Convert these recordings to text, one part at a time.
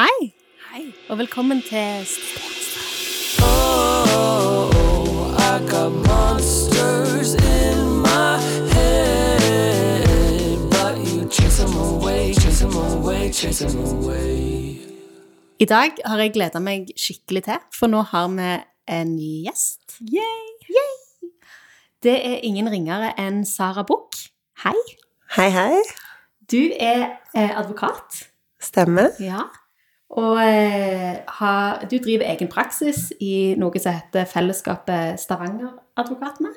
Hei, Hei. og velkommen til Oh, I got monsters in my head, but you chase them away, chase them away, chase them away. I dag har jeg gleda meg skikkelig til, for nå har vi en ny gjest. Yay. Det er ingen ringere enn Sara Buch. Hei. Hei, hei. Du er eh, advokat. Stemmer. Ja. Og eh, har, du driver egen praksis i noe som heter Fellesskapet Stavanger-advokatene.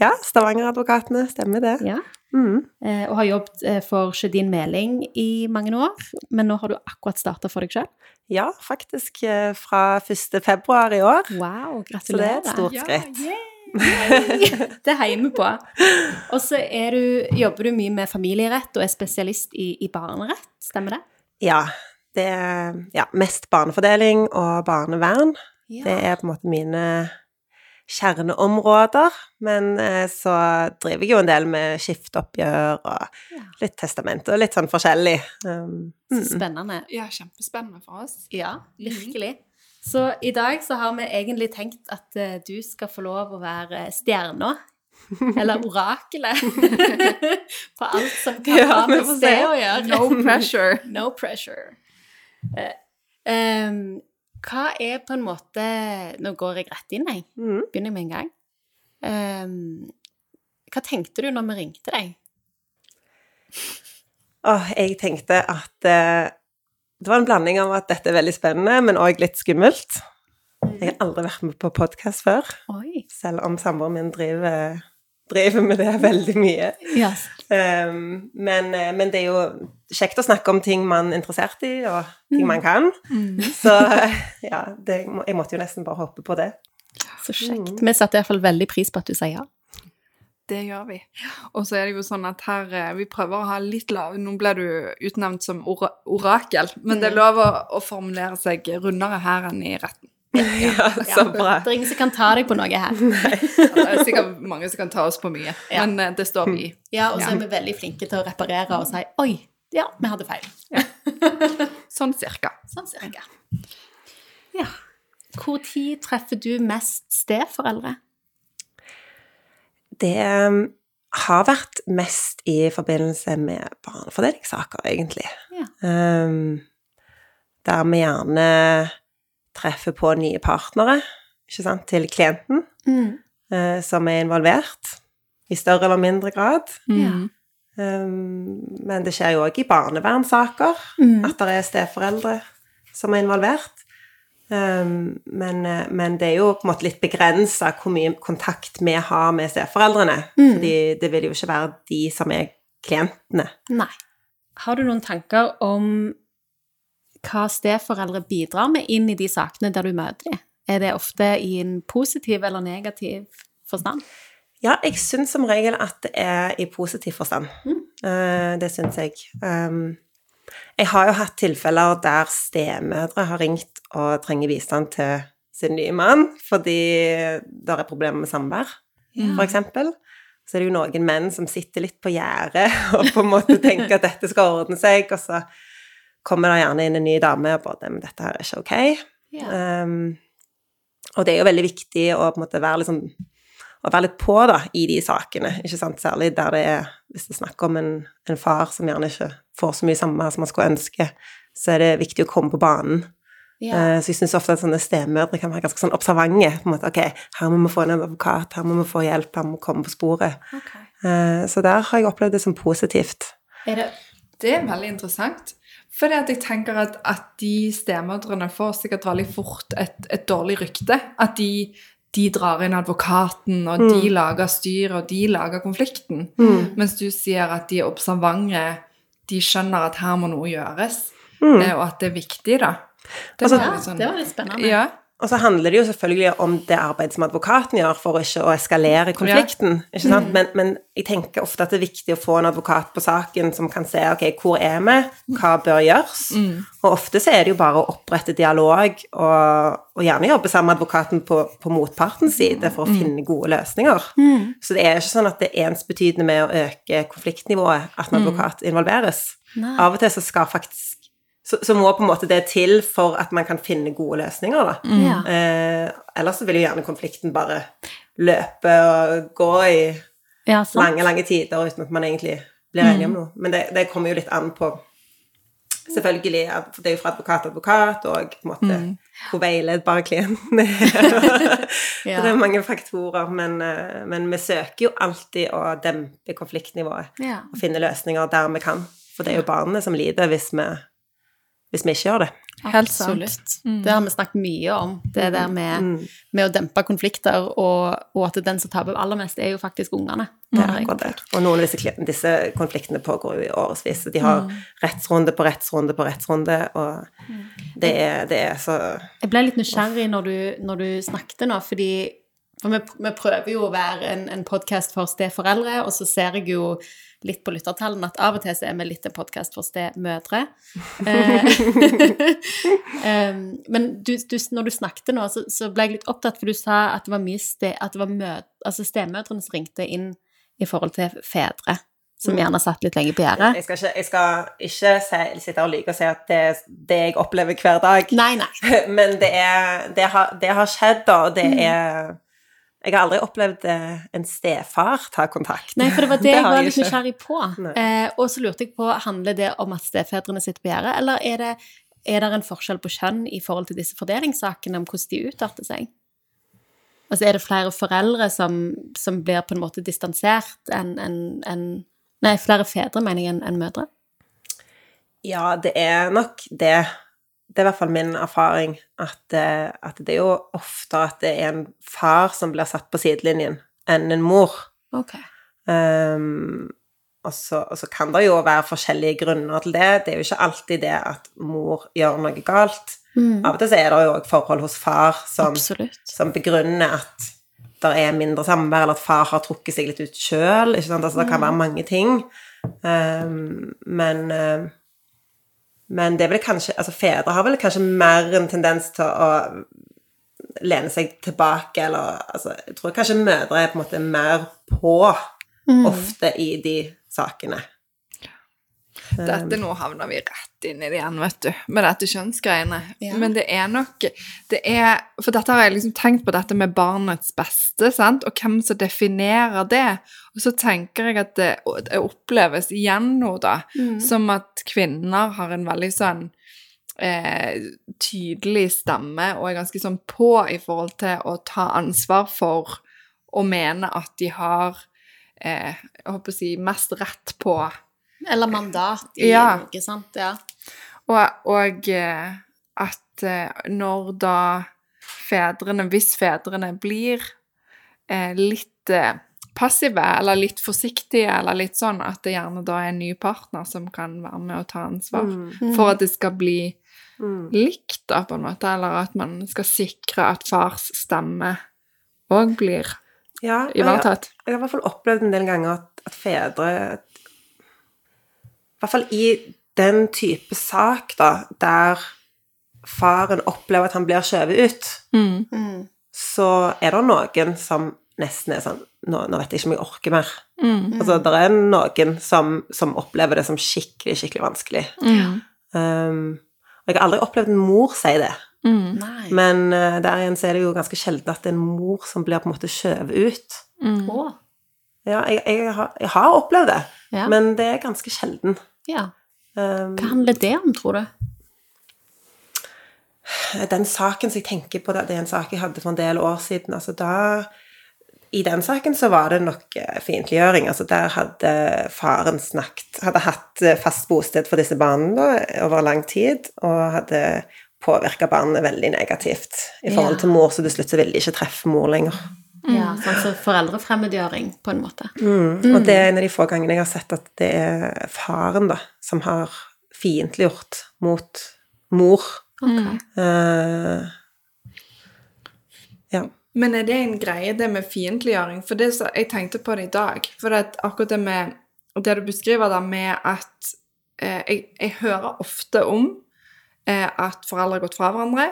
Ja, Stavanger-advokatene. Stemmer det. Ja. Mm. Eh, og har jobbet eh, for Sjødin Meling i mange år, men nå har du akkurat starta for deg sjøl. Ja, faktisk fra 1. februar i år. Wow, gratulerer. Så det er et stort skritt. det heier vi på. Og så er jobber du mye med familierett og er spesialist i, i barnerett, stemmer det? Ja. Det er ja, mest barnefordeling og barnevern. Ja. Det er på en måte mine kjerneområder. Men eh, så driver jeg jo en del med skifteoppgjør og Ja. litt testament og litt sånn forskjellig. Um, Så mm. spennende. Ja, kjempespennende for oss. Ja, virkelig. Så i dag så har vi egentlig tenkt at eh, du skal få lov å være stjerna. Eller orakelet. På alt som kan Ja, ha med sted å gjøre. No pressure. No pressure. Em, hva er på en måte Nå går jeg rett inn, jeg. Mm. Begynner med en gang. Um, hva tenkte du når vi ringte deg? Åh, jeg tenkte at uh, det var en blanding av at dette er veldig spennende, men òg litt skummelt. Jeg har aldri vært med på podkast før, Oi. selv om samboeren min driver, driver med det veldig mye. Yes. Um, men, eh, men det er jo kjekt å snakke om ting man er interessert i, og ting man kan. Så eh, ja, det, jeg måtte jo nesten bare hoppe på det. Så kjekt. Vi setter iallfall veldig pris på at du sier ja. Det gjør vi. Og så er det jo sånn at her eh, Vi prøver å ha litt lav Nå ble du utnevnt som ora orakel, men det er lov å, å formulere seg rundere her enn i retten. Ja, så bra. Det er ingen som kan ta deg på noe her. Det er sikkert mange som kan ta oss på mye, Ja. men eh, det står vi i. Ja, og så er vi veldig flinke til å reparere og si 'oi, ja, vi hadde feil'. Sånn cirka. Sånn cirka. Ja. Hvor tid treffer du mest steforeldre? Det um, har vært mest i forbindelse med barnefordelingssaker, egentlig. Ja. Um, der vi gjerne treffer på nye partnere, ikke sant, til klienten, eh, som er involvert, i større eller mindre grad. Ja. Um, men det skjer jo òg i barnevernssaker Mm. at det er steforeldre som er involvert. Um, men, men det er jo på en måte litt begrensa hvor mye kontakt vi har med steforeldrene. Mm. Fordi det vil jo ikke være de som er klientene. Nei. Har du noen tanker om hva steforeldre bidrar med inn i de sakene der du møter dem? Er det ofte i en positiv eller negativ forstand? Ja, jeg syns som regel at det er i positiv forstand. Mm. Uh, det syns jeg. Um, jeg har jo hatt tilfeller der stemødre har ringt og trenger bistand til sin nye mann fordi det er problemer med samvær, for eksempel. Så er det jo noen menn som sitter litt på gjerdet og på en måte tenker at dette skal ordne seg, og så kommer det gjerne inn en ny dame og bare Men dette her er ikke ok. Ja. Um, og det er jo veldig viktig å på en måte være litt sånn å være litt på da, i de sakene, ikke sant? særlig der det er Hvis det er snakk om en, en far som gjerne ikke får så mye samvær som man skulle ønske, så er det viktig å komme på banen. Ja. Eh, Så jeg syns ofte at sånne stemødre kan være ganske sånn observante. på en måte, Ok, her må vi få en advokat, her må vi få hjelp, her må vi komme på sporet. Ok. Eh, Så der har jeg opplevd det som positivt. Er det Det er veldig interessant. Fordi at jeg tenker at, at de stemødrene får sikkert veldig fort et, et dårlig rykte. At de, de drar inn advokaten, og de lager styret, og de lager konflikten. Mens du sier at de er observante, de skjønner at her må noe gjøres, mm. og at det er viktig, da. Det Altså, var litt sånn- det var litt spennende. Ja, Og så handler det jo selvfølgelig om det arbeidet som advokaten gjør for ikke å eskalere konflikten. ikke sant? Men, men jeg tenker ofte at det er viktig å få en advokat på saken som kan se ok, hvor er vi, hva bør gjøres. Og ofte så er det jo bare å opprette dialog og, og gjerne jobbe sammen med advokaten på, på motpartens side for å finne gode løsninger. Så det er ikke sånn at det er ensbetydende med å øke konfliktnivået at en advokat involveres. Nei. Av og til så skal faktisk så så, må på en måte det til for at man kan finne gode løsninger, da. Mm. Eh, ellers så vil jo gjerne konflikten bare løpe og gå i ja, lange, lange tider uten at man egentlig blir enig om noe. Men det, det kommer jo litt an på Selvfølgelig, det er jo fra advokat til advokat, og på en måte hvor veiledbar klienten er. Ja. Det er mange faktorer, men, eh, men vi søker jo alltid å dempe konfliktnivået Ja. og finne løsninger der vi kan. For det er jo barnet som lider hvis vi, hvis vi ikke gjør det. Helt sant. Absolutt. Det har vi snakket mye om. Det der med, med å dempe konflikter, og, og at den som taper aller mest, er jo faktisk ungene. Det er akkurat det. Og noen av disse, disse konfliktene pågår jo i årevis. De har rettsrunde på rettsrunde på rettsrunde, og det er, det er så Jeg ble litt nysgjerrig når du, når du snakket nå, fordi for vi, vi prøver jo å være en, en podkast for steforeldre, og så ser jeg jo litt på lyttertallene at av og til så er vi litt en podkast for stemødre. Eh, men du, du, når du snakket nå, så, så ble jeg litt opptatt, for du sa at det var mye ste, at det var mød, altså stemødrene som ringte inn i forhold til fedre, som gjerne satt litt lenge på gjerdet. Jeg skal ikke, jeg skal ikke se, sitte og lyve og si at det er det jeg opplever hver dag. Nei, nei. Men det, er, det, har, det har skjedd, da, og det er Jeg har aldri opplevd eh, en stefar ta kontakt. Nei, for det var det, jeg var litt nysgjerrig på. Eh, og så lurte jeg på, handler det om at stefedrene sitter på gjerdet, eller er det, er det en forskjell på kjønn i forhold til disse fordelingssakene, om hvordan de utarter seg? Altså, er det flere foreldre som, som blir på en måte distansert enn en, en, Nei, flere fedre, mener jeg, enn enn mødre? Ja, det er nok det. Det er i hvert fall min erfaring at, eh, at det er jo ofte at det er en far som blir satt på sidelinjen, enn en mor. Okay. Um, og, så, og så kan det jo være forskjellige grunner til det. Det er jo ikke alltid det at mor gjør noe galt. Av og til så er det jo òg forhold hos far som, som begrunner at det er mindre samvær, eller at far har trukket seg litt ut sjøl. Altså, det kan være mange ting. Um, men um, men det er vel kanskje Altså, fedre har vel kanskje mer en tendens til å lene seg tilbake, eller altså Jeg tror kanskje mødre er på en måte mer på ofte i de sakene. Dette nå havner vi rett inn i det igjen, vet du, med dette kjønnsgreiene. Ja. Men det er nok det er, For dette har jeg liksom tenkt på dette med barnets beste, sant, og hvem som definerer det. Og så tenker jeg at det, det oppleves igjen nå, da, som at kvinner har en veldig sånn eh, tydelig stemme og er ganske sånn på i forhold til å ta ansvar for å mene at de har eh, jeg håper å si mest rett på Eller mandat i Ja. noe, sant? Ja. Og, og eh, at eh, når da fedrene, hvis fedrene blir eh, litt eh, passive, eller litt forsiktige, eller litt sånn, at det gjerne da er en ny partner som kan være med og ta ansvar for at det skal bli likt, da, på en måte, eller at man skal sikre at fars stemme òg blir Ja, ivaretatt. jeg, jeg har i hvert fall opplevd en del ganger at, at fedre hvert fall i den type sak, da, der faren opplever at han blir skjøvet ut, Mm. så er det noen som nesten er sånn Nå, nå vet jeg ikke om jeg orker mer. Mm. Altså, det er noen som, som opplever det som skikkelig, skikkelig vanskelig. Mm. Um, og jeg har aldri opplevd en mor si det. Mm. Men uh, der igjen så er det jo ganske sjelden at det er en mor som blir på en måte skjøvet ut. Mm. Ja, jeg, jeg, har, jeg har opplevd det, Ja. men det er ganske sjelden. ja. Um, Hva handler det om, tror du? den saken som jeg tenker på, det er en sak jeg hadde for en del år siden. altså da I den saken så var det nok eh, fiendtliggjøring. altså Der hadde faren snakket Hadde hatt eh, fast bosted for disse barna over lang tid, og hadde påvirka barnet veldig negativt i forhold til mor, så til slutt så ville de ikke treffe mor lenger. Ja, sånn som foreldrefremmedgjøring, på en måte. Og det er en av de få gangene jeg har sett at det er faren da, som har fiendtliggjort mot mor. Okay. Uh, ja. Men er det en greie, det med fiendtliggjøring? For det, jeg tenkte på det i dag. For det, at akkurat det med Det du beskriver da med at eh, jeg, jeg hører ofte om eh, at foreldre har gått fra hverandre.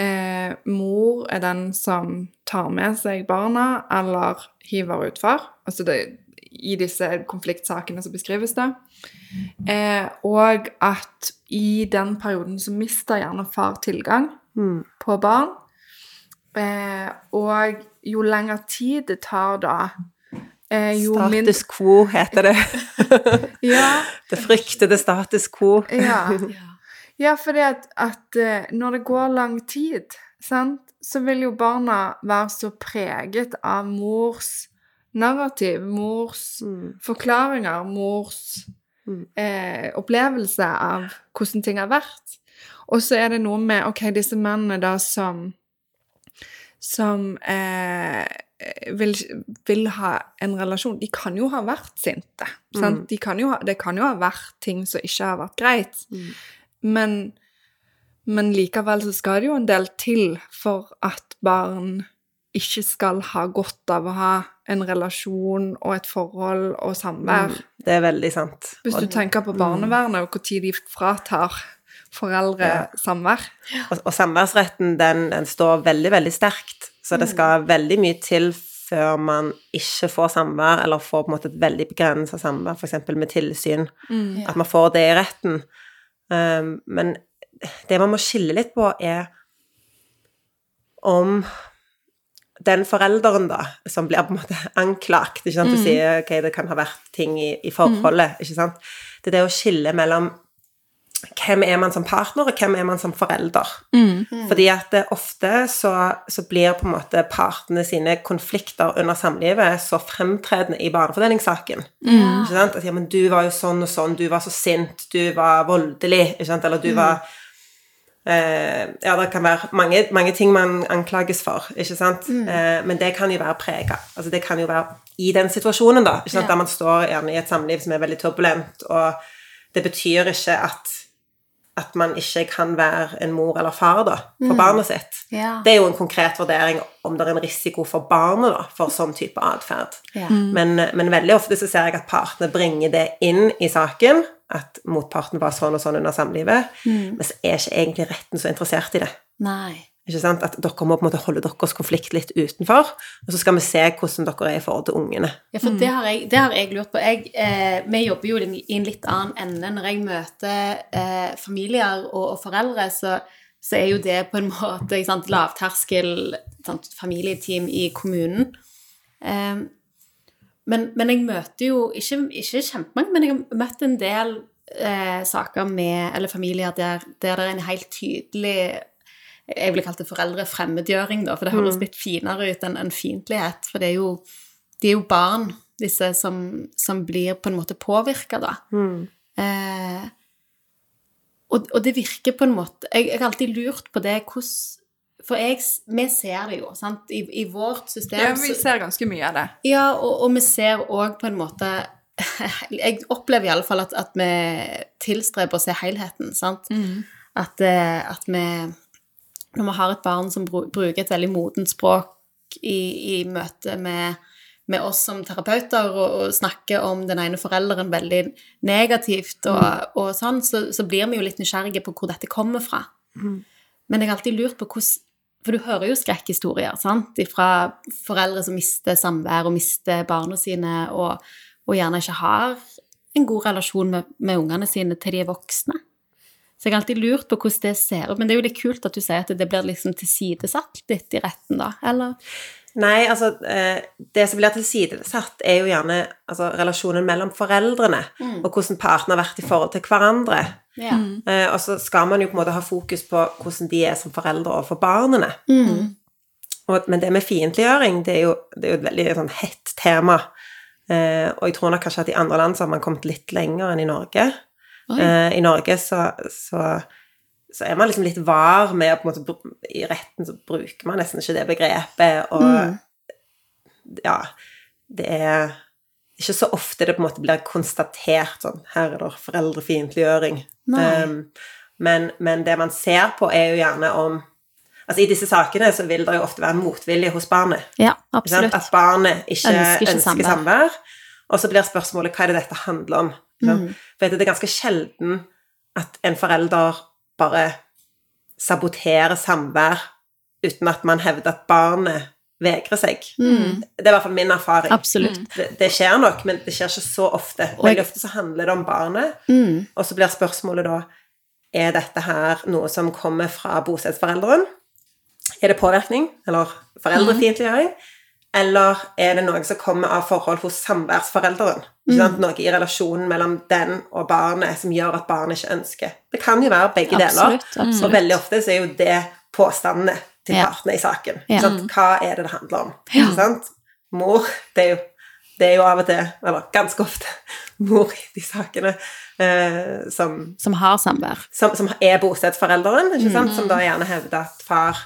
Eh, mor er den som tar med seg barna eller hiver utfor. Altså det i disse konfliktsakene som beskrives, det. Eh, og at i den perioden så mister gjerne far tilgang Mm. på barn. Eh, og jo lengre tid det tar da eh, Status quo heter det. Ja, Det fryktede status quo. ja. Ja. Fordi at, at eh, når det går lang tid, sant, så vil jo barna være så preget av mors narrativ, mors Mm. forklaringer, mors Mm. eh, opplevelse av hvordan ting har vært. Og så er det noe med ok, disse mennene da som som eh, vil, vil ha en relasjon De kan jo ha vært sinte. Sant? Mm. De kan ha, det kan jo ha vært ting som ikke har vært greit. Mm. Men, men likevel så skal det jo en del til for at barn ikke skal ha godt av å ha en relasjon og et forhold og samvær. Mm. Det er veldig sant. Hvis du tenker på barnevernet og når de fratar foreldre Ja. samvær. og, og samværsretten, den, den står veldig, veldig sterkt. Så det skal veldig mye til før man ikke får samvær, eller får på en måte et veldig begrensa samvær, f.eks. med tilsyn. Mm. At man får det i retten. Um, men det man må skille litt på, er om den forelderen, da, som blir på en måte anklagt ikke sant? Du sier ok, det kan ha vært ting i, i forholdet, ikke sant? Det er det å skille mellom hvem er man som partner, og hvem er man som forelder. Fordi at det ofte så, så blir på en måte partene sine konflikter under samlivet så fremtredende i barnefordelingssaken. Ikke sant? At ja, men du var jo sånn og sånn, du var så sint, du var voldelig, ikke sant? Eller du var eh, Ja, det kan være mange, mange ting man anklages for, ikke sant? Eh, men det kan jo være prega. Altså det kan jo være i den situasjonen, da, ikke sant? Ja. der man står gjerne i et samliv som er veldig turbulent, og det betyr ikke at at man ikke kan være en mor eller far da, for barnet sitt. Ja. Det er jo en konkret vurdering om det er en risiko for barnet da, for sånn type atferd. Ja. Men, men veldig ofte så ser jeg at partene bringer det inn i saken, at motparten var sånn og sånn under samlivet, men så er ikke egentlig retten så interessert i det. Nei. At dere må på en måte holde deres konflikt litt utenfor, og så skal vi se hvordan dere er i forhold til ungene. Ja, for det, har jeg, det har jeg lurt på. Jeg, eh, vi jobber jo i en litt annen ende. Når jeg møter eh, familier og, og foreldre, så, så er jo det på en måte lavterskel familieteam i kommunen. Eh, men, men jeg møter jo ikke, ikke kjempemange, men jeg har møtt en del eh, saker med, eller familier der, der det er en helt tydelig jeg ville kalt det foreldrefremmedgjøring, da, for det høres litt finere ut enn en fiendtlighet. For det er jo, de er jo barn, disse som, som blir på en måte påvirka, da. Eh, og, og det virker på en måte Jeg, jeg har alltid lurt på det hvordan For jeg, vi ser det jo, sant, i, i vårt system. Ja, vi ser ganske mye av det. ja, og, og vi ser òg på en måte Jeg opplever i alle fall at, at vi tilstreber å se helheten, sant. At, eh, at vi Når vi har et barn som bruker et veldig modent språk i, i møte med, med oss som terapeuter, og, og snakker om den ene forelderen veldig negativt og, og sånn, så, så blir vi jo litt nysgjerrige på hvor dette kommer fra. Men jeg har alltid lurt på hvordan For du hører jo skrekkhistorier, sant? Fra foreldre som mister samvær og mister barna sine, og, og gjerne ikke har en god relasjon med, med ungene sine til de er voksne. Så jeg har alltid lurt på hvordan det ser ut. Men det er jo litt kult at du sier at det blir liksom tilsidesatt litt i retten, da. Eller? Nei, altså eh, Det som blir tilsidesatt, er jo gjerne altså, relasjonen mellom foreldrene, og hvordan partene har vært i forhold til hverandre. Ja. Mm. og så skal man jo på en måte ha fokus på hvordan de er som foreldre overfor barna. Mm. Og, men det med fiendtliggjøring, det det er jo et veldig sånn hett tema. Eh, og jeg tror nok kanskje at i andre land så har man kommet litt lenger enn i Norge. Eh, I Norge så, så, så er man liksom litt var med å på en måte I retten så bruker man nesten ikke det begrepet, og Mm. ja Det er ikke så ofte det på en måte blir konstatert sånn Her er det foreldrefiendtliggjøring. Um, men, men det man ser på, er jo gjerne om Altså I disse sakene så vil det jo ofte være motvilje hos barnet. Ja, absolutt. At barnet ikke Ønsker ønsker, samvær. Og så blir spørsmålet hva er det dette handler om. Mm. For det er ganske sjelden at en forelder bare saboterer samvær uten at man hevder at barnet vegrer seg. Det er i hvert fall min erfaring. Absolutt. Det, det skjer nok, men det skjer ikke så ofte. Og jeg- Veldig ofte så handler det om barnet, Mm. og så blir spørsmålet da Er dette her noe som kommer fra bostedsforelderen? Er det påvirkning, eller foreldrefiendtliggjøring? Eller er det noe som kommer av forhold hos samværsforelderen? Mm. Noe i relasjonen mellom den og barnet som gjør at barnet ikke ønsker. Det kan jo være begge deler. Absolutt. Og veldig ofte så er jo det påstandene til Ja. partene i saken. Ja. Hva er det det handler om? Ja. Mor, det er, jo, det er jo av og til, eller ganske ofte, mor i de sakene eh, som, Som har samvær. som, som er bostedsforelderen, ikke sant? Mm. som da gjerne hevder at far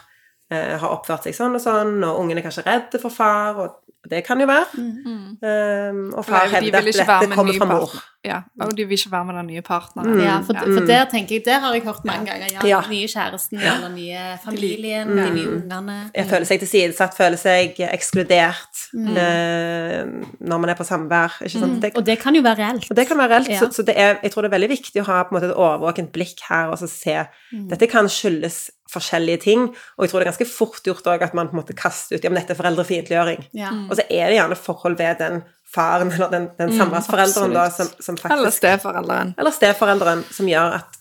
har oppført seg sånn og sånn, og ungen er kanskje redde for far, og det kan jo være. Mm. Um, og far de hevder vil at dette kommer fra mor. Ja, og de vil ikke være med den nye partneren. Ja, for, for der tenker jeg, der har jeg hørt mange ganger. Ja, Ja. nye kjæresten, eller nye familien, de nye ungene. Jeg føler seg tilsidesatt, føler seg ekskludert Mm. eh, når man er på samvær. Ikke sant? Det, Og det kan jo være reelt. og det kan være reelt, Ja. så, så det er, jeg tror det er veldig viktig å ha på en måte et årvåkent blikk her og så se Mm. Dette kan skyldes forskjellige ting, og jeg tror det er ganske fort gjort òg at man på en måte kaster ut ja, men dette er foreldrefiendtliggjøring. Ja. Og så er det gjerne forhold ved den faren eller den, den samværsforelderen da, som, som Eller faktisk steforelderen. Eller steforelderen som gjør at,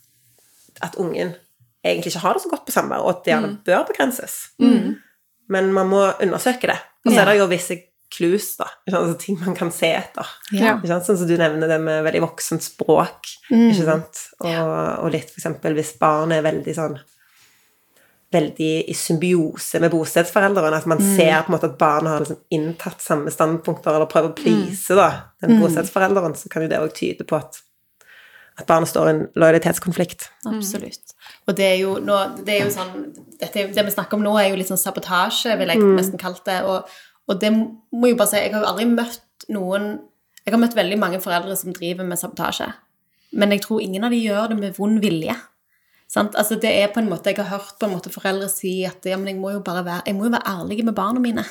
at ungen egentlig ikke har det så godt på samvær, og at det gjerne bør begrenses. Men man må undersøke det. Og så er det jo visse clues, da. Altså ting man kan se etter. Ja. Sånn som du nevner det med veldig voksent språk. Ikke sant? Og, og litt eksempel hvis barnet er veldig sånn Veldig i symbiose med bostedsforeldrene. At man ser på en måte at barnet har liksom inntatt samme standpunkter, eller prøver å please da, den bostedsforelderen, så kan jo det òg tyde på at, at barnet står i en lojalitetskonflikt. Absolutt. Og det er jo, nå, det er jo sånn dette, Det vi snakker om nå, er jo litt sånn sabotasje, vil jeg nesten kalle det. Og, og det må jeg bare si, jeg har jo aldri møtt noen Jeg har møtt veldig mange foreldre som driver med sabotasje. Men jeg tror ingen av de gjør det med vond vilje. Sant? Altså det er på en måte, Jeg har hørt på en måte foreldre si at ja, men jeg må jo bare være, jeg må jo være ærlig med barna mine.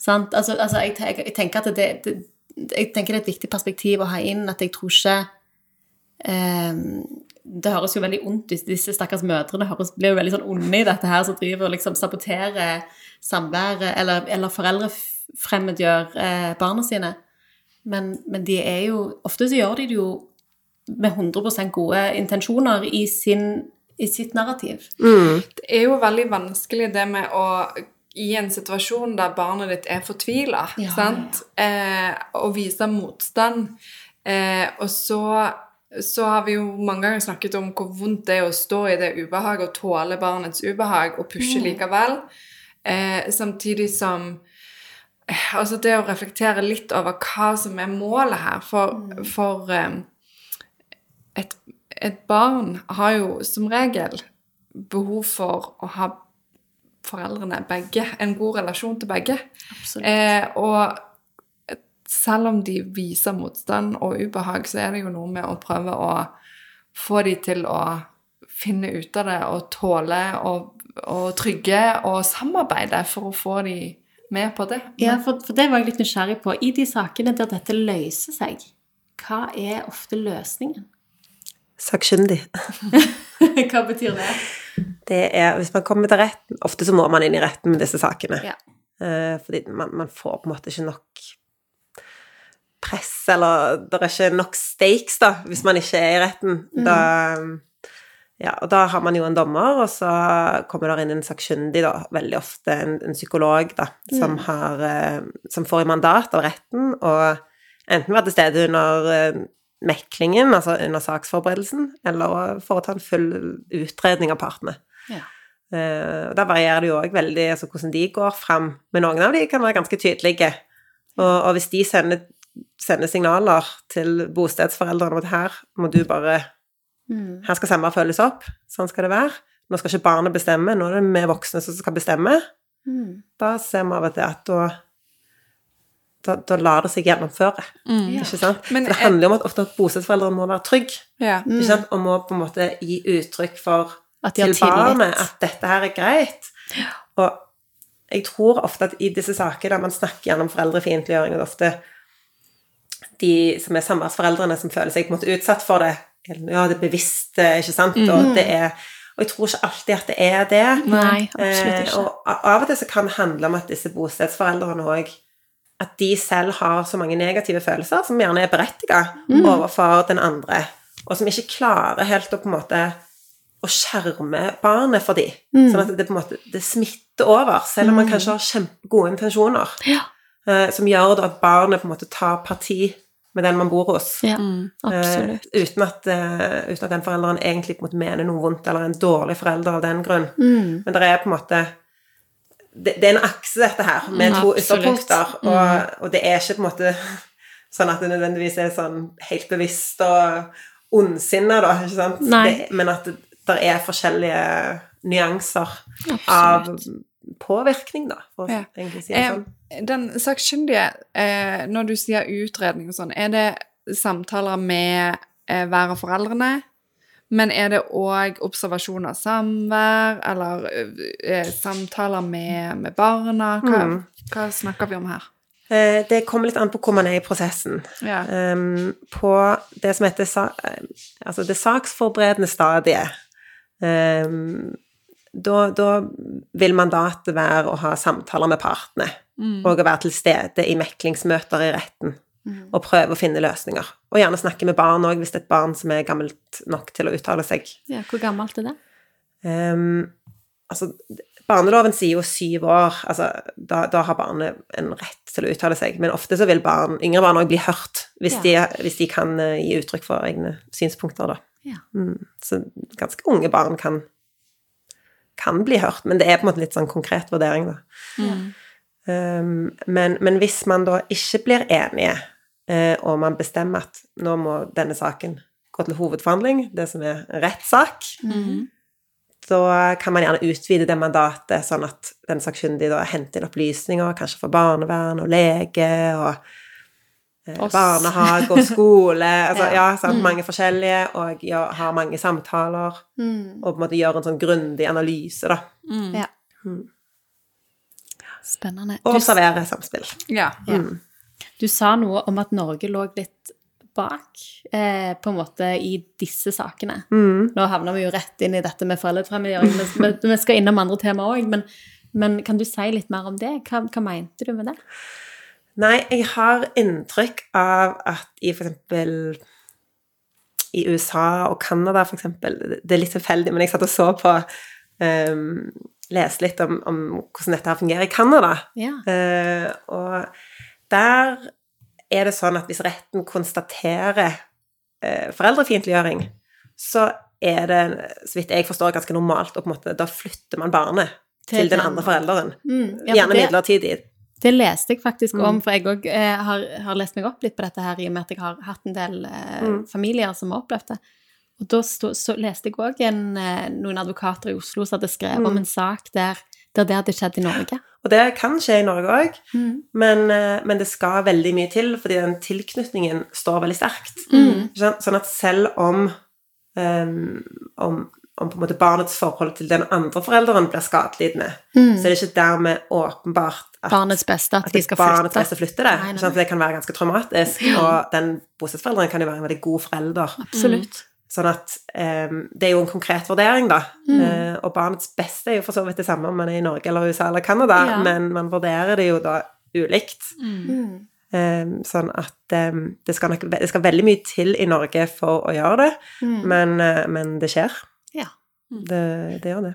Sant? Altså, altså jeg, jeg, jeg tenker at det, det, jeg tenker det er et viktig perspektiv å ha inn, at jeg tror ikke Ehm, det høres jo veldig ondt ut. Disse stakkars mødrene høres, blir jo veldig sånn onde i dette her, som driver og liksom saboterer samværet, eller, eller foreldrefremmedgjør eh, barna sine. Men, men de er jo Ofte så gjør de det jo med 100% gode intensjoner i, sin, i sitt narrativ. Det er jo veldig vanskelig det med å i en situasjon der barnet ditt er fortvila, Ja, sant, eh, og vise motstand. Eh, og så, så har vi jo mange ganger snakket om hvor vondt det er å stå i det ubehaget og tåle barnets ubehag og pushe likevel. Eh, samtidig som eh, Altså det å reflektere litt over hva som er målet her. For, for eh, et, et barn har jo som regel behov for å ha foreldrene begge, en god relasjon til begge. Eh, og selv om de viser motstand og ubehag, så er det jo noe med å prøve å få de til å finne ut av det og tåle og, og trygge og samarbeide for å få de med på det. Ja, for, for det var jeg litt nysgjerrig på. I de sakene der dette løser seg, hva er ofte løsningen? Sakkyndig. hva betyr det? Det er, hvis man kommer til retten Ofte så må man inn i retten med disse sakene. Ja. Eh, fordi man, man får på en måte ikke nok press, eller det er ikke nok stakes, da, hvis man ikke er i retten. Da, ja, og da har man jo en dommer, og så kommer det inn en sakkyndig, da, veldig ofte en, en psykolog, da, som, har, eh, som får i mandat av retten, og enten være til stede under eh, meklingen, altså under saksforberedelsen, eller å foreta en full utredning av partene. Ja. Uh, og Der varierer det jo òg veldig altså, hvordan de går fram, men noen av de kan være ganske tydelige. Og, og hvis de sender, sender signaler til bostedsforeldrene om at her må du bare Her skal samvær følges opp, sånn skal det være. Nå skal ikke barnet bestemme, nå er det vi voksne som skal bestemme. Da ser vi av og til at da da, da lar det seg gjennomføre. Ikke sant? Men For det handler jo om at ofte at bostedsforeldrene må være trygge. Ja. Ikke sant? Og må på en måte gi uttrykk for At de har til barnet at dette her er greit. Og jeg tror ofte at i disse sakene der man snakker gjennom foreldrefiendtliggjøring, og det er ofte de som er samværsforeldrene som føler seg på en måte utsatt for det. Ja, det er bevisst, ikke sant? Og, det er, Og jeg tror ikke alltid at det er det. Nei, absolutt Eh, ikke. og av og til så kan det handle om at disse bostedsforeldrene òg At de selv har så mange negative følelser som gjerne er berettiget Mm. overfor den andre, og som ikke klarer helt å på en måte å skjerme barnet for dem. Mm. Sånn at det på en måte det smitter over, selv om man kanskje har kjempegode intensjoner. Ja. eh, som gjør at barnet på en måte tar parti med den man bor hos. Ja, Mm. Eh, uten, at, uh, uten at den forelderen egentlig på en måte mener noe vondt, eller er en dårlig forelder av den grunn. Mm. Men det er på en måte Det, det er en akse, dette her, med to Absolutt. ytterpunkter. Og, og det er ikke på en måte sånn at det nødvendigvis er sånn helt bevisst og ondsinna, da, ikke sant? Det, men at det, der er forskjellige nyanser Absolutt. av påvirkning, da, for å Ja. egentlig si det Eh, sånn. Den sakkyndige, eh, når du sier utredning og sånn, er det samtaler med eh, hver av foreldrene? Men er det òg observasjon av samvær, eller eh, samtaler med, med barna? Hva, Mm. hva snakker vi om her? Eh, Det kommer litt an på hvor man er i prosessen. Ja. Um, på det som heter sa eh, altså det saksforberedende stadiet um, da, da vil mandatet være å ha samtaler med partene Mm. og å være til stede i meklingsmøter i retten Mm. og prøve å finne løsninger. Og gjerne snakke med barn òg, hvis det er et barn som er gammelt nok til å uttale seg. Ja, hvor gammelt er det? Um, altså, barneloven sier jo syv år. Altså, da, da har barnet en rett til å uttale seg. Men ofte så vil barn, yngre barn òg bli hørt, hvis, Ja. de, hvis de kan eh, gi uttrykk for egne synspunkter, da. Ja. Mm, så ganske unge barn kan, kan bli hørt, men det er på en måte litt sånn konkret vurdering, da. Mm. Um, men, men hvis man da ikke blir enige, og man bestemmer at nå må denne saken gå til hovedforhandling, det som er en rettssak, Mm. da kan man gjerne utvide det mandatet, sånn at den sakkyndige da henter inn opplysninger, kanskje for barnevern og lege og eh, Oss. barnehage og skole, altså, Ja. ja, sant, mange forskjellige, og ja, har mange samtaler, Mm. og på en måte gjør en sånn grundig analyse, da, Mm. Ja. Mm. Spennende. og observere samspill. Ja. Ja. Du sa noe om at Norge lå litt bak, eh, på en måte, i disse sakene. Mm. Nå havner vi jo rett inn i dette med foreldrefremmedgjøring, men vi skal innom andre temaer òg. Men, men kan du si litt mer om det? Hva, hva mente du med det? Nei, jeg har inntrykk av at i eksempel i USA og Canada, eksempel Det er litt tilfeldig, men jeg satt og så på um, Leste litt om, om hvordan dette her fungerer i Canada. Ja. Uh, og der er det sånn at hvis retten konstaterer eh, foreldrefiendtliggjøring, så er det, så vidt jeg forstår, ganske normalt, og på en måte, da flytter man barnet til, den andre forelderen. Mm, ja, Gjerne det, midlertidig. det leste jeg faktisk om, Mm. for jeg òg eh, har, har lest meg opp litt på dette her i og med at jeg har hatt en del eh, Mm. familier som har opplevd det. Og da sto, så leste jeg òg eh, noen advokater i Oslo som hadde skrevet om Mm. en sak der, der det hadde skjedd i Norge. Og det kan skje i Norge òg, Mm. men, eh, men det skal veldig mye til, fordi den tilknytningen står veldig sterkt. Mm. Sånn at selv om, um, om, om barnets forhold til den andre forelderen blir skadelidende, Mm. så er det ikke dermed åpenbart at, Barnets beste, at, at de skal barnets flytte. å det. Nei, nei, sant? For det kan være ganske traumatisk, og den bostedsforelderen kan jo være en veldig god forelder. Absolutt. Sånn at um, det er jo en konkret vurdering, da. Mm. Uh, og barnets beste er jo for så vidt det samme om man er i Norge eller USA eller Canada, Ja. men man vurderer det jo da ulikt. Mm. Um, sånn at um, det, skal nok, det skal veldig mye til i Norge for å gjøre det, Mm. men, uh, men det skjer. Ja. Det, det gjør det.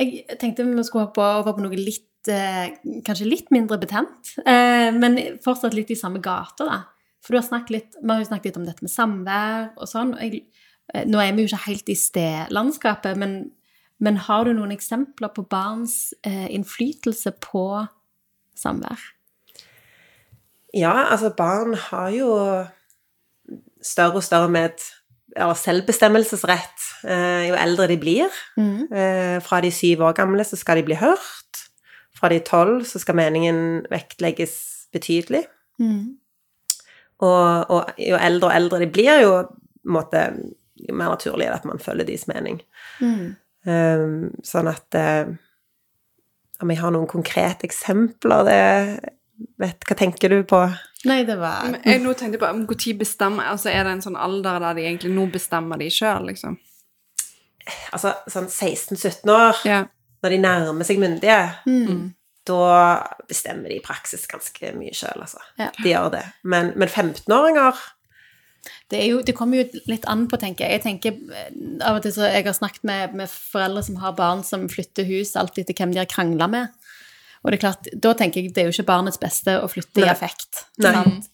Jeg tenkte vi skulle hoppe over på noe litt uh, Kanskje litt mindre betent, eh, men fortsatt litt i samme gate, da. For du har snakket litt, vi har jo snakket litt om dette med samvær og sånn. Jeg, eh, nå er vi jo ikke helt i stedlandskapet, men, men har du noen eksempler på barns eh, innflytelse på samvær? Ja, altså barn har jo større og større med eller selvbestemmelsesrett eh, jo eldre de blir. Mm. Eh, fra de syv år gamle så skal de bli hørt. Fra de tolv så skal meningen vektlegges betydelig. Mm. Og, og jo eldre og eldre de blir, jo, måte, jo mer naturlig er det at man følger deres mening. Mm. Um, sånn at uh, Om jeg har noen konkrete eksempler det, vet, Hva tenker du på? Nei, det var Men Jeg nå tenkte jeg på, Når bestemmer altså Er det en sånn alder der de egentlig Nå bestemmer de sjøl, liksom? Altså sånn 16-17 år, Ja. når de nærmer seg myndige, Mm. Da bestemmer de i praksis ganske mye sjøl, altså. Ja. De gjør det. Men, men 15-åringer Det, jo, det kommer jo litt an på, tenker jeg. Jeg tenker eh, av og til så Jeg har snakket med, med foreldre som har barn som flytter hus alt etter hvem de har krangla med. Og det er klart, da tenker jeg det er jo ikke barnets beste å flytte i effekt. affekt. Nei. Sant?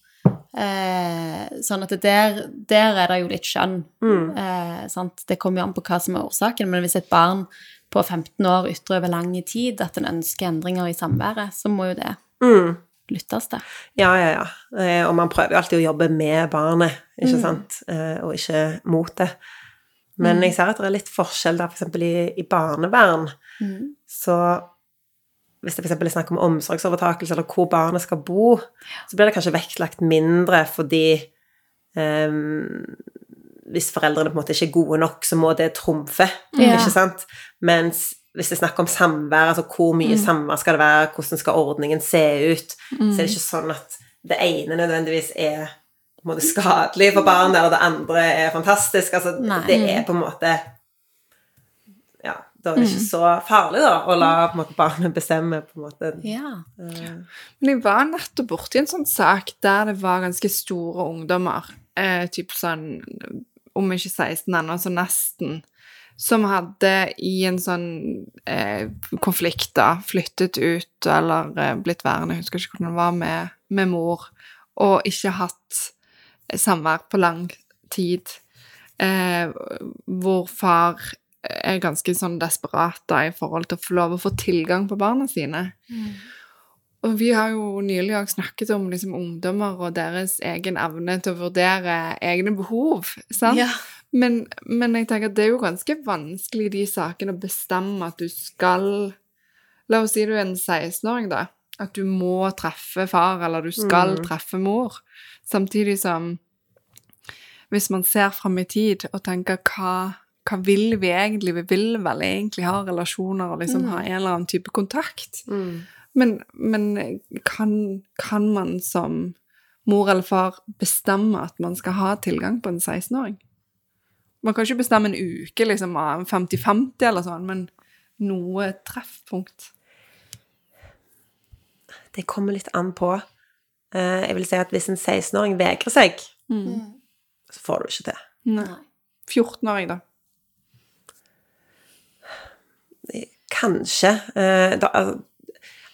Eh, sånn at der, der er det jo litt skjønn. Mm. Eh, sant? Det kommer jo an på hva som er årsaken, men hvis et barn på 15 år ytre over lang tid at en ønsker endringer i samværet, så må jo det mm. lyttes til. Ja, ja, ja. Eh, Og man prøver jo alltid å jobbe med barnet, ikke Mm. sant, Eh, og ikke mot det. Men jeg ser at det er litt forskjell der, f.eks. I, i barnevern. Mm. Så hvis det f.eks. er snakk om omsorgsovertakelse, eller hvor barnet skal bo, så blir det kanskje vektlagt mindre fordi ehm, hvis foreldrene på en måte ikke er gode nok, så må det trumfe, Ja. ikke sant? Mens hvis det er snakk om samvær, altså hvor mye samvær skal det være, hvordan skal ordningen se ut, så er det ikke sånn at det ene nødvendigvis er på en måte skadelig for barnet, eller det andre er fantastisk. Altså, Nei. det er på en måte Ja, da er det ikke så farlig, da, å la på en måte barnet bestemme, på en måte. Ja. Men jeg var nettopp borti en sånn sak der det var ganske store ungdommer, eh, typ sånn om ikke 16 ennå, så nesten, som hadde i en sånn eh, konflikt da, flyttet ut eller eh, blitt værende, jeg husker ikke hvordan det var, med, med mor, og ikke hatt samvær på lang tid, eh, hvor far er ganske sånn desperat da, i forhold til å få lov å få tilgang på barna sine. Og vi har jo nylig òg snakket om liksom, ungdommer og deres egen evne til å vurdere egne behov. Sant? Ja. Men, men jeg tenker at det er jo ganske vanskelig i de sakene å bestemme at du skal La oss si du er en 16-åring, da. At du må treffe far, eller du skal Mm. treffe mor. Samtidig som Hvis man ser fram i tid og tenker hva, hva vil vi egentlig? Vi vil vel egentlig ha relasjoner og liksom ha en eller annen type kontakt. Mm. Men, men kan, kan man som mor eller far bestemme at man skal ha tilgang på en 16-åring? Man kan ikke bestemme en uke, liksom, av 50-50 eller sånn, men noe treffpunkt. Det kommer litt an på. Eh, Jeg vil si at hvis en 16-åring vegrer seg, så får du ikke det. Nei. 14-åring, da. Kanskje. eh, Da, altså,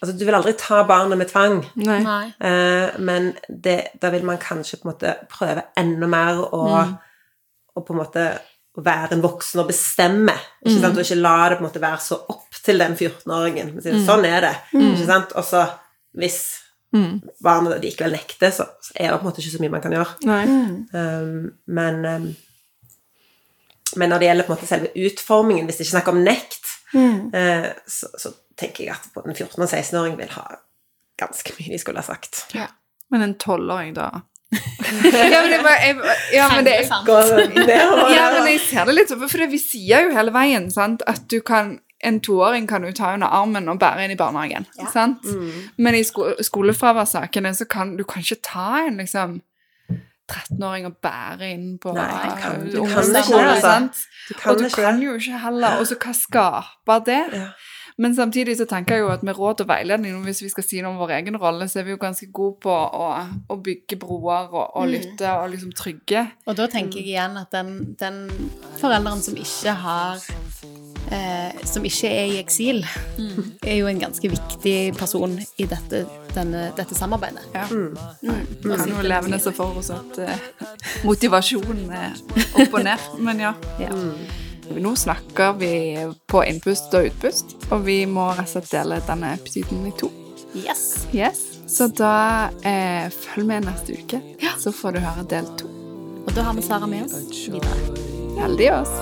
altså, du vil aldri ta barnet med tvang, Nei. Eh, men det, da vil man kanskje på en måte prøve enda mer å, å på en måte å være en voksen og bestemme, ikke sant? og ikke la det på en måte være så opp til den 14-åringen. Mm. Sånn er det. ikke sant? Og så hvis barnet likevel nekter, så så er det på en måte ikke så mye man kan gjøre. Nei. Um, men, um, men når det gjelder på en måte selve utformingen, hvis det ikke er snakk om nekt, eh, så, så tenker jeg at både en 14- og 16-åring vil ha ganske mye de skulle ha sagt. Men en 12-åring, da ja, men det, var- jeg, ja, men det, Går nedover ja, men jeg ser det litt sånn, for vi sier jo hele veien sant, at du kan en toåring kan du ta under armen og bære inn i barnehagen. Sant? Men i sko skolefraværssakene så kan du kan ikke ta en liksom 13-åring og bære inn på Nei, du kan- du eh, kan ikke, altså. sant? Du kan og du ikke kan jo ikke heller. Og så hva skaper det? Ja. Men samtidig så tenker jeg jo at med råd og veiledning, hvis vi skal si noe om vår egen rolle, så er vi jo ganske gode på å, å bygge broer og, og lytte og liksom trygge. Og da tenker jeg igjen at den, den forelderen som ikke har eh, Som ikke er i eksil, er jo en ganske viktig person i dette, denne, dette samarbeidet. Ja. Vi kan noe levende som for oss at eh, motivasjonen er opp og ned, men ja. Ja. Nå snakker vi på innpust og utpust, og vi må rett og slett dele denne episoden i to. Yes. Yes. Så da eh, følg med neste uke, så får du høre del to. Og da har vi Sara med oss videre. Heldig oss.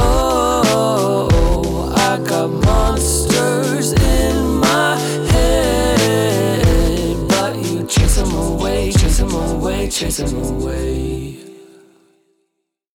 Oh, I got monsters in my head, but you chase them away, chase them away, chase them away.